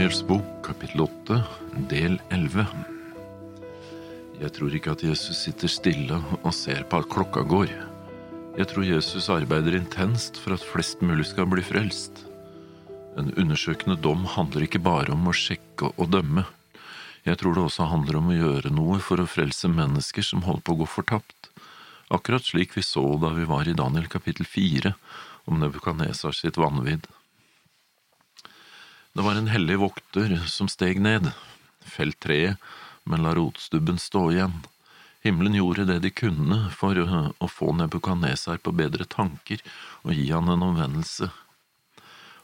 Daniels bok, kapittel 8, del 11. Jeg tror ikke at Jesus sitter stille og ser på at klokka går. Jeg tror Jesus arbeider intenst for at flest mulig skal bli frelst. En undersøkende dom handler ikke bare om å sjekke og dømme. Jeg tror det også handler om å gjøre noe for å frelse mennesker som holder på å gå fortapt, akkurat slik vi så da vi var i Daniel kapittel 4 om Nebukadnesar sitt vanvidd. Det var en hellig vokter som steg ned, felt treet, men la rotstubben stå igjen. Himmelen gjorde det de kunne for å få Nebukadnesar på bedre tanker og gi han en omvendelse.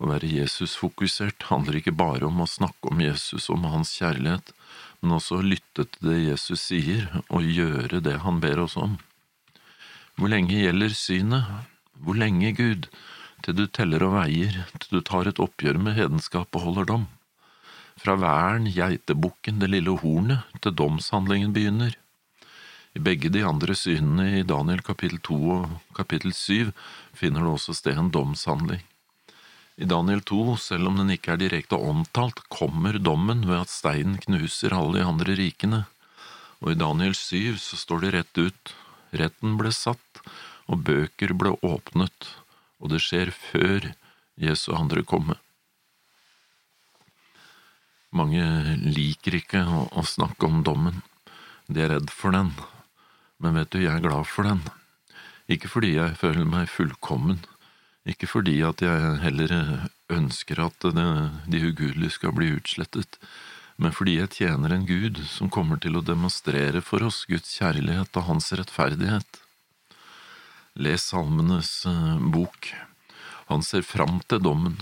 Å være Jesus-fokusert handler ikke bare om å snakke om Jesus og om hans kjærlighet, men også å lytte til det Jesus sier, og gjøre det han ber oss om. Hvor lenge gjelder synet? Hvor lenge, Gud? Til du teller og veier, til du tar et oppgjør med hedenskap og holder dom. Fra væren, geitebukken, det lille hornet, til domshandlingen begynner. I begge de andre synene i Daniel kapittel 2 og kapittel 7 finner det også sted en domshandling. I Daniel 2, selv om den ikke er direkte omtalt, kommer dommen ved at steinen knuser alle de andre rikene, og i Daniel 7 så står det rett ut, retten ble satt, og bøker ble åpnet, og det skjer før Jesu andre komme. Mange liker ikke å, snakke om dommen, de er redd for den, men vet du, jeg er glad for den, ikke fordi jeg føler meg fullkommen, ikke fordi at jeg heller ønsker at det, de ugudelige skal bli utslettet, men fordi jeg tjener en Gud som kommer til å demonstrere for oss Guds kjærlighet og Hans rettferdighet. Les Salmenes eh, bok. Han ser fram til dommen.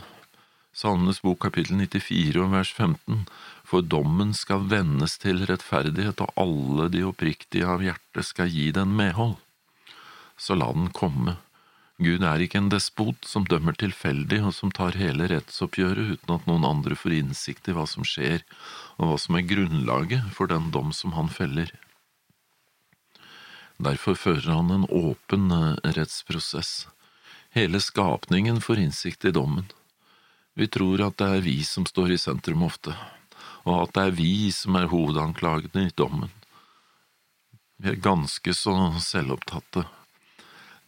Salmenes bok kapittel 94 og vers 15, for dommen skal vendes til rettferdighet, og alle de oppriktige av hjerte skal gi den medhold. Så la den komme Gud er ikke en despot som dømmer tilfeldig og som tar hele rettsoppgjøret uten at noen andre får innsikt i hva som skjer, og hva som er grunnlaget for den dom som han feller. Derfor fører han en åpen eh, rettsprosess. Hele skapningen får innsikt i dommen. Vi tror at det er vi som står i sentrum ofte, og at det er vi som er hovedanklagene i dommen. Vi er ganske så selvopptatte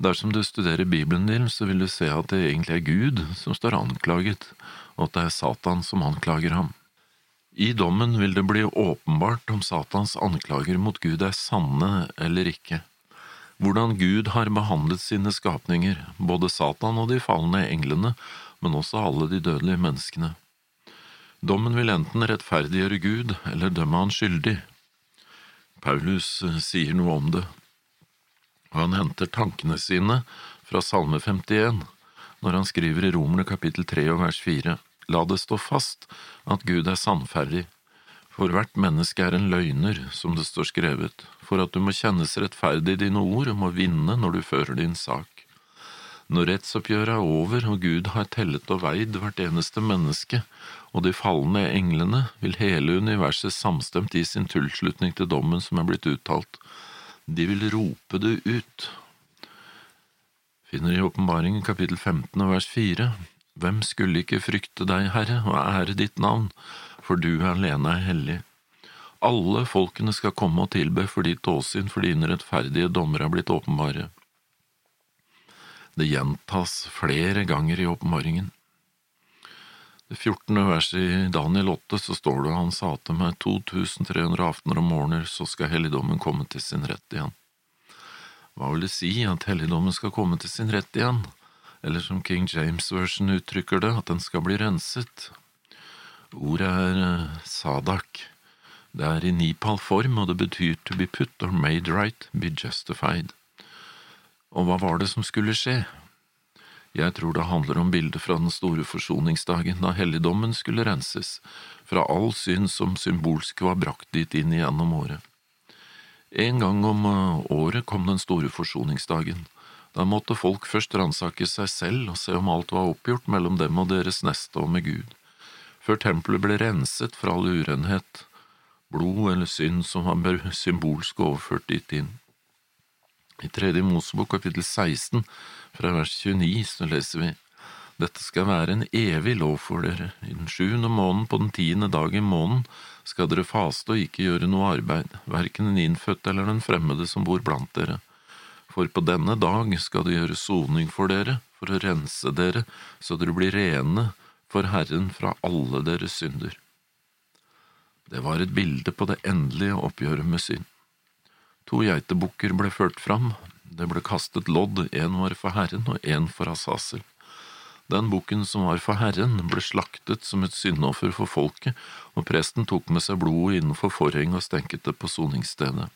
Dersom du studerer Bibelen din, så vil du se at det egentlig er Gud som står anklaget, og at det er Satan som anklager ham. I dommen vil det bli åpenbart om Satans anklager mot Gud er sanne eller ikke. Hvordan Gud har behandlet sine skapninger, både Satan og de falne englene, men også alle de dødelige menneskene. Dommen vil enten rettferdiggjøre Gud eller dømme han skyldig. Paulus sier noe om det og han henter tankene sine fra Salme 51 når han skriver i Romerne kapittel 3 og vers 4. La det stå fast at Gud er sannferdig, for hvert menneske er en løgner, som det står skrevet, for at du må kjennes rettferdig i dine ord og må vinne når du fører din sak. Når rettsoppgjøret er over og Gud har tellet og veid hvert eneste menneske, og de falne englene, vil hele universet samstemt gi sin tilslutning til dommen som er blitt uttalt, de vil rope det ut. Finner i Åpenbaringen kapittel 15 og vers 4. Hvem skulle ikke frykte deg, Herre, og ære ditt navn, for du alene er hellig. Alle folkene skal komme og tilbe for ditt åsyn, for dine rettferdige dommer er blitt åpenbare. Det gjentas flere ganger i åpenbaringen. Det 14. verset i Daniel 8 så står det han sa til meg 2300 aftener og morgener så skal helligdommen komme til sin rett igjen. Hva vil det si at helligdommen skal komme til sin rett igjen, eller som King James version uttrykker det, at den skal bli renset? Ordet er eh, sadak. Det er i nipal-form, og det betyr to be put or made right, be justified. Og hva var det som skulle skje? Jeg tror det handler om bildet fra den store forsoningsdagen, da helligdommen skulle renses, fra all synd som symbolsk var brakt dit inn igjennom året. En gang om eh, året kom den store forsoningsdagen. Da måtte folk først ransake seg selv og se om alt var oppgjort mellom dem og deres neste og med Gud, før tempelet ble renset fra all urenhet, blod eller synd som var symbolsk overført dit inn. I tredje Mosebok kapittel 16 fra vers 29 så leser vi Dette skal være en evig lov for dere. I den sjuende måneden på den tiende dag i måneden skal dere faste og ikke gjøre noe arbeid, verken den innfødte eller den fremmede som bor blant dere. For på denne dag skal det gjøre soning for dere, for å rense dere, så dere blir rene for Herren fra alle deres synder. Det var et bilde på det endelige oppgjøret med synd. To geitebukker ble ført fram, det ble kastet lodd, én var for Herren og én for Asasel. Den bukken som var for Herren, ble slaktet som et syndoffer for folket, og presten tok med seg blodet innenfor forhenget og stenket det på soningsstedet.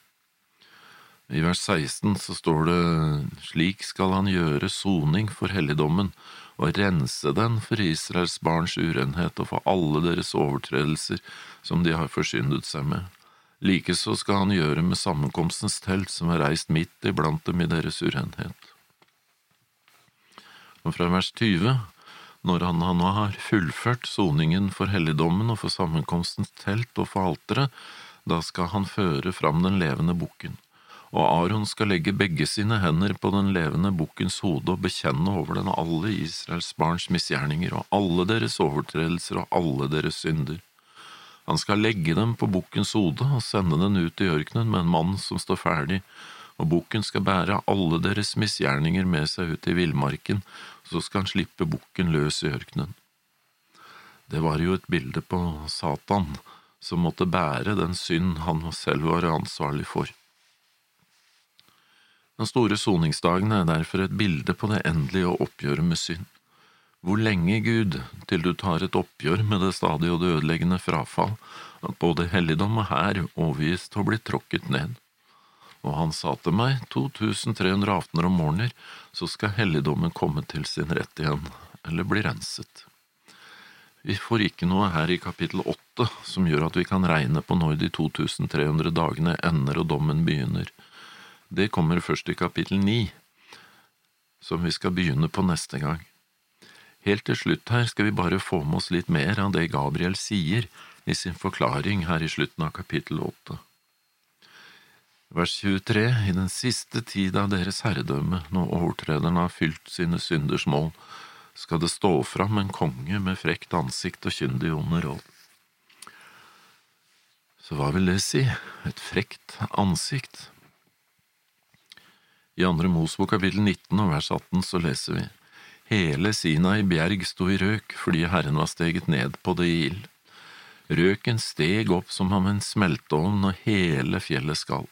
I vers 16 så står det slik skal han gjøre soning for helligdommen og rense den for Israels barns urenhet og for alle deres overtredelser som de har forsyndet seg med. Likeså skal han gjøre med sammenkomstens telt som er reist midt iblant dem i deres urenhet. Og fra vers 20, når han nå har fullført soningen for helligdommen og for sammenkomstens telt og for alteret, da skal han føre fram den levende bukken og Aron skal legge begge sine hender på den levende bukkens hode og bekjenne over den alle Israels barns misgjerninger og alle deres overtredelser og alle deres synder. Han skal legge dem på bukkens hode og sende den ut i ørkenen med en mann som står ferdig, og bukken skal bære alle deres misgjerninger med seg ut i villmarken, så skal han slippe bukken løs i ørkenen. Det var jo et bilde på Satan, som måtte bære den synd han selv var ansvarlig for. Den store soningsdagen er derfor et bilde på det endelige oppgjøret med synd. Hvor lenge, Gud, til du tar et oppgjør med det stadige og det ødeleggende frafall, at både helligdom og hær overgis til å bli tråkket ned. Og han sa til meg, 2300 aftener og morgener, så skal helligdommen komme til sin rett igjen, eller bli renset. Vi får ikke noe her i kapittel åtte som gjør at vi kan regne på når de 2300 dagene ender og dommen begynner det kommer først i kapittel ni, som vi skal begynne på neste gang. Helt til slutt her skal vi bare få med oss litt mer av det Gabriel sier i sin forklaring her i slutten av kapittel åtte. Vers 23 I den siste tid av deres herredømme, når overtrederne har fylt sine synders mål, skal det stå fram en konge med frekt ansikt og kyndig onde råd. Så hva vil det si, et frekt ansikt? I andre Mosbok kapittel 19 og vers 18 så leser vi Hele Sinai bjerg sto i røk fordi Herren var steget ned på det i ild. Røken steg opp som om en smelteovn og hele fjellet skalv.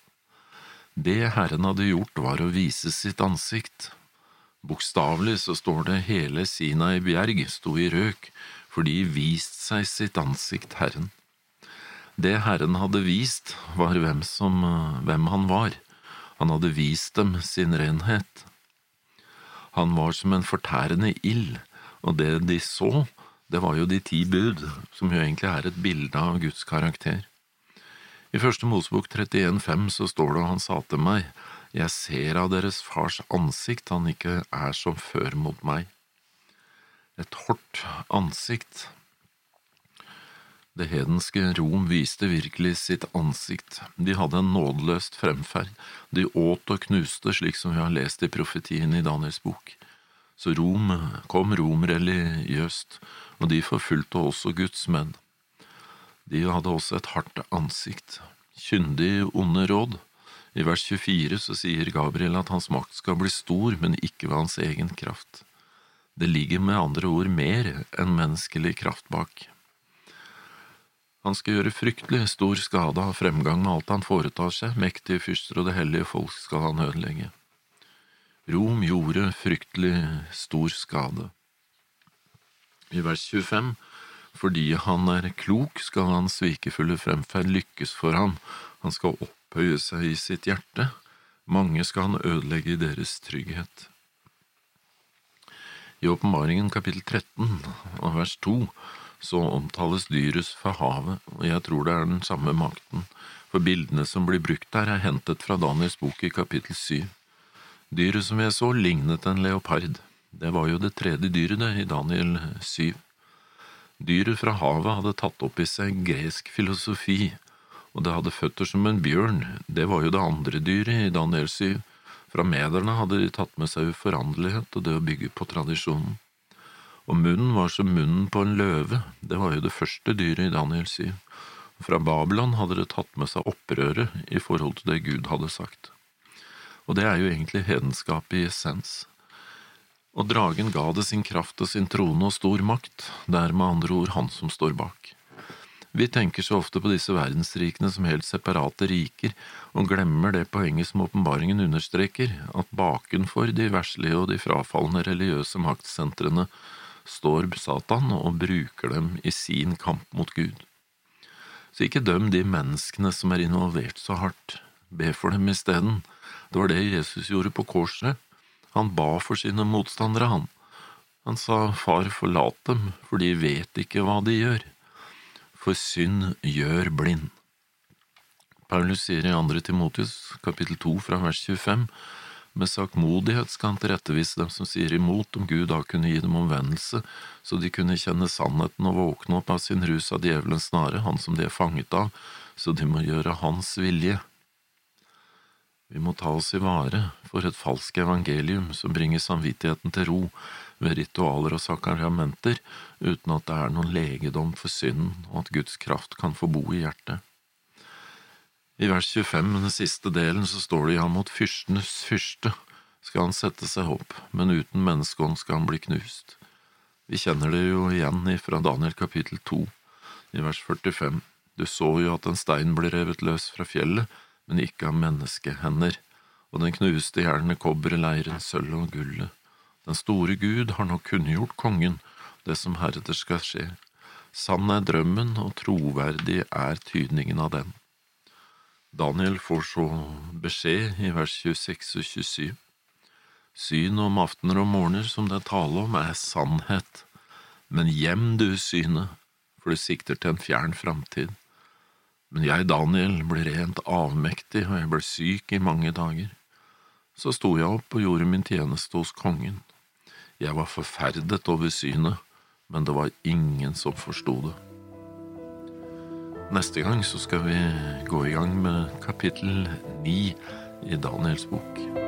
Det Herren hadde gjort var å vise sitt ansikt. Bokstavelig så står det hele Sinai bjerg sto i røk fordi vist seg sitt ansikt Herren. Det Herren hadde vist, var hvem, som, hvem han var han hadde vist dem sin renhet. Han var som en fortærende ild, og det de så, det var jo de ti bud, som jo egentlig er et bilde av Guds karakter. I Første Mosebok 31,5 så står det, og han sa til meg, Jeg ser av deres fars ansikt han ikke er som før mot meg. Et hårdt ansikt, det hedenske Rom viste virkelig sitt ansikt, de hadde en nådeløst fremferd, de åt og knuste slik som vi har lest i profetien i Daniels bok. Så Rom kom Rom religiøst, og de forfulgte også Guds menn. De hadde også et hardt ansikt, kyndig onde råd. I vers 24 så sier Gabriel at hans makt skal bli stor, men ikke ved hans egen kraft. Det ligger med andre ord mer enn menneskelig kraft bak. Han skal gjøre fryktelig stor skade av fremgang med alt han foretar seg, mektige fyrster og det hellige folk skal han ødelegge. Rom gjorde fryktelig stor skade. I vers 25, fordi han er klok, skal hans svikefulle fremferd lykkes for ham, han skal opphøye seg i sitt hjerte, mange skal han ødelegge i deres trygghet. I åpenbaringen kapittel 13 og vers 2 så omtales dyret fra havet, og jeg tror det er den samme makten, for bildene som blir brukt der, er hentet fra Daniels bok i kapittel syv. Dyret som jeg så, lignet en leopard. Det var jo det tredje dyret, det, i Daniel syv. Dyret fra havet hadde tatt opp i seg gresk filosofi, og det hadde føtter som en bjørn, det var jo det andre dyret i Daniel syv. Fra mederne hadde de tatt med seg uforanderlighet og det å bygge på tradisjonen Og munnen var som munnen på en løve, det var jo det første dyret i Daniel 7. Fra Babylon hadde det tatt med seg opprøret i forhold til det Gud hadde sagt. Og det er jo egentlig hedenskap i essens. Og dragen ga det sin kraft og sin trone og stor makt, det er med andre ord han som står bak. Vi tenker så ofte på disse verdensrikene som helt separate riker, og glemmer det poenget som åpenbaringen understreker, at bakenfor de verslige og de frafalne religiøse maktsentrene står Satan og bruker dem i sin kamp mot Gud. Så ikke døm de menneskene som er involvert så hardt, be for dem isteden. Det var det Jesus gjorde på korset. Han ba for sine motstandere, han. Han sa, Far, forlat dem, for de vet ikke hva de gjør. For synd gjør blind. Paulus sier i 2. Timotius kapittel 2 fra vers 25, med sakmodighet skal han tilrettevise dem som sier imot, om Gud da kunne gi dem omvendelse, så de kunne kjenne sannheten og våkne opp av sin rus av djevelens snare, han som de er fanget av, så de må gjøre hans vilje. Vi må ta oss i vare for et falskt evangelium som bringer samvittigheten til ro ved ritualer og sakramenter, uten at det er noen legedom for synden og at Guds kraft kan få bo i hjertet. I vers 25, den siste delen, så står det ja, mot fyrstenes fyrste skal han sette seg opp, men uten menneskeånd skal han bli knust. Vi kjenner det jo igjen fra Daniel kapittel 2, i vers 45. Du så jo at en stein ble revet løs fra fjellet, men ikke av menneskehender, og den knuste gjerne kobberet, leiren, sølv og gullet. Den store Gud har nå kunngjort kongen det som heretter skal skje. Sann er drømmen, og troverdig er tydningen av den. Daniel får så beskjed i vers 26 og 27. Syn om aftener og morgener som det er tale om, er sannhet, men gjem du synet, for du sikter til en fjern framtid. Men jeg, Daniel, ble rent avmektig, og jeg ble syk i mange dager. Så sto jeg opp og gjorde min tjeneste hos kongen. Jeg var forferdet over synet, men det var ingen som forsto det. Neste gang så skal vi gå i gang med kapittel ni i Daniels bok.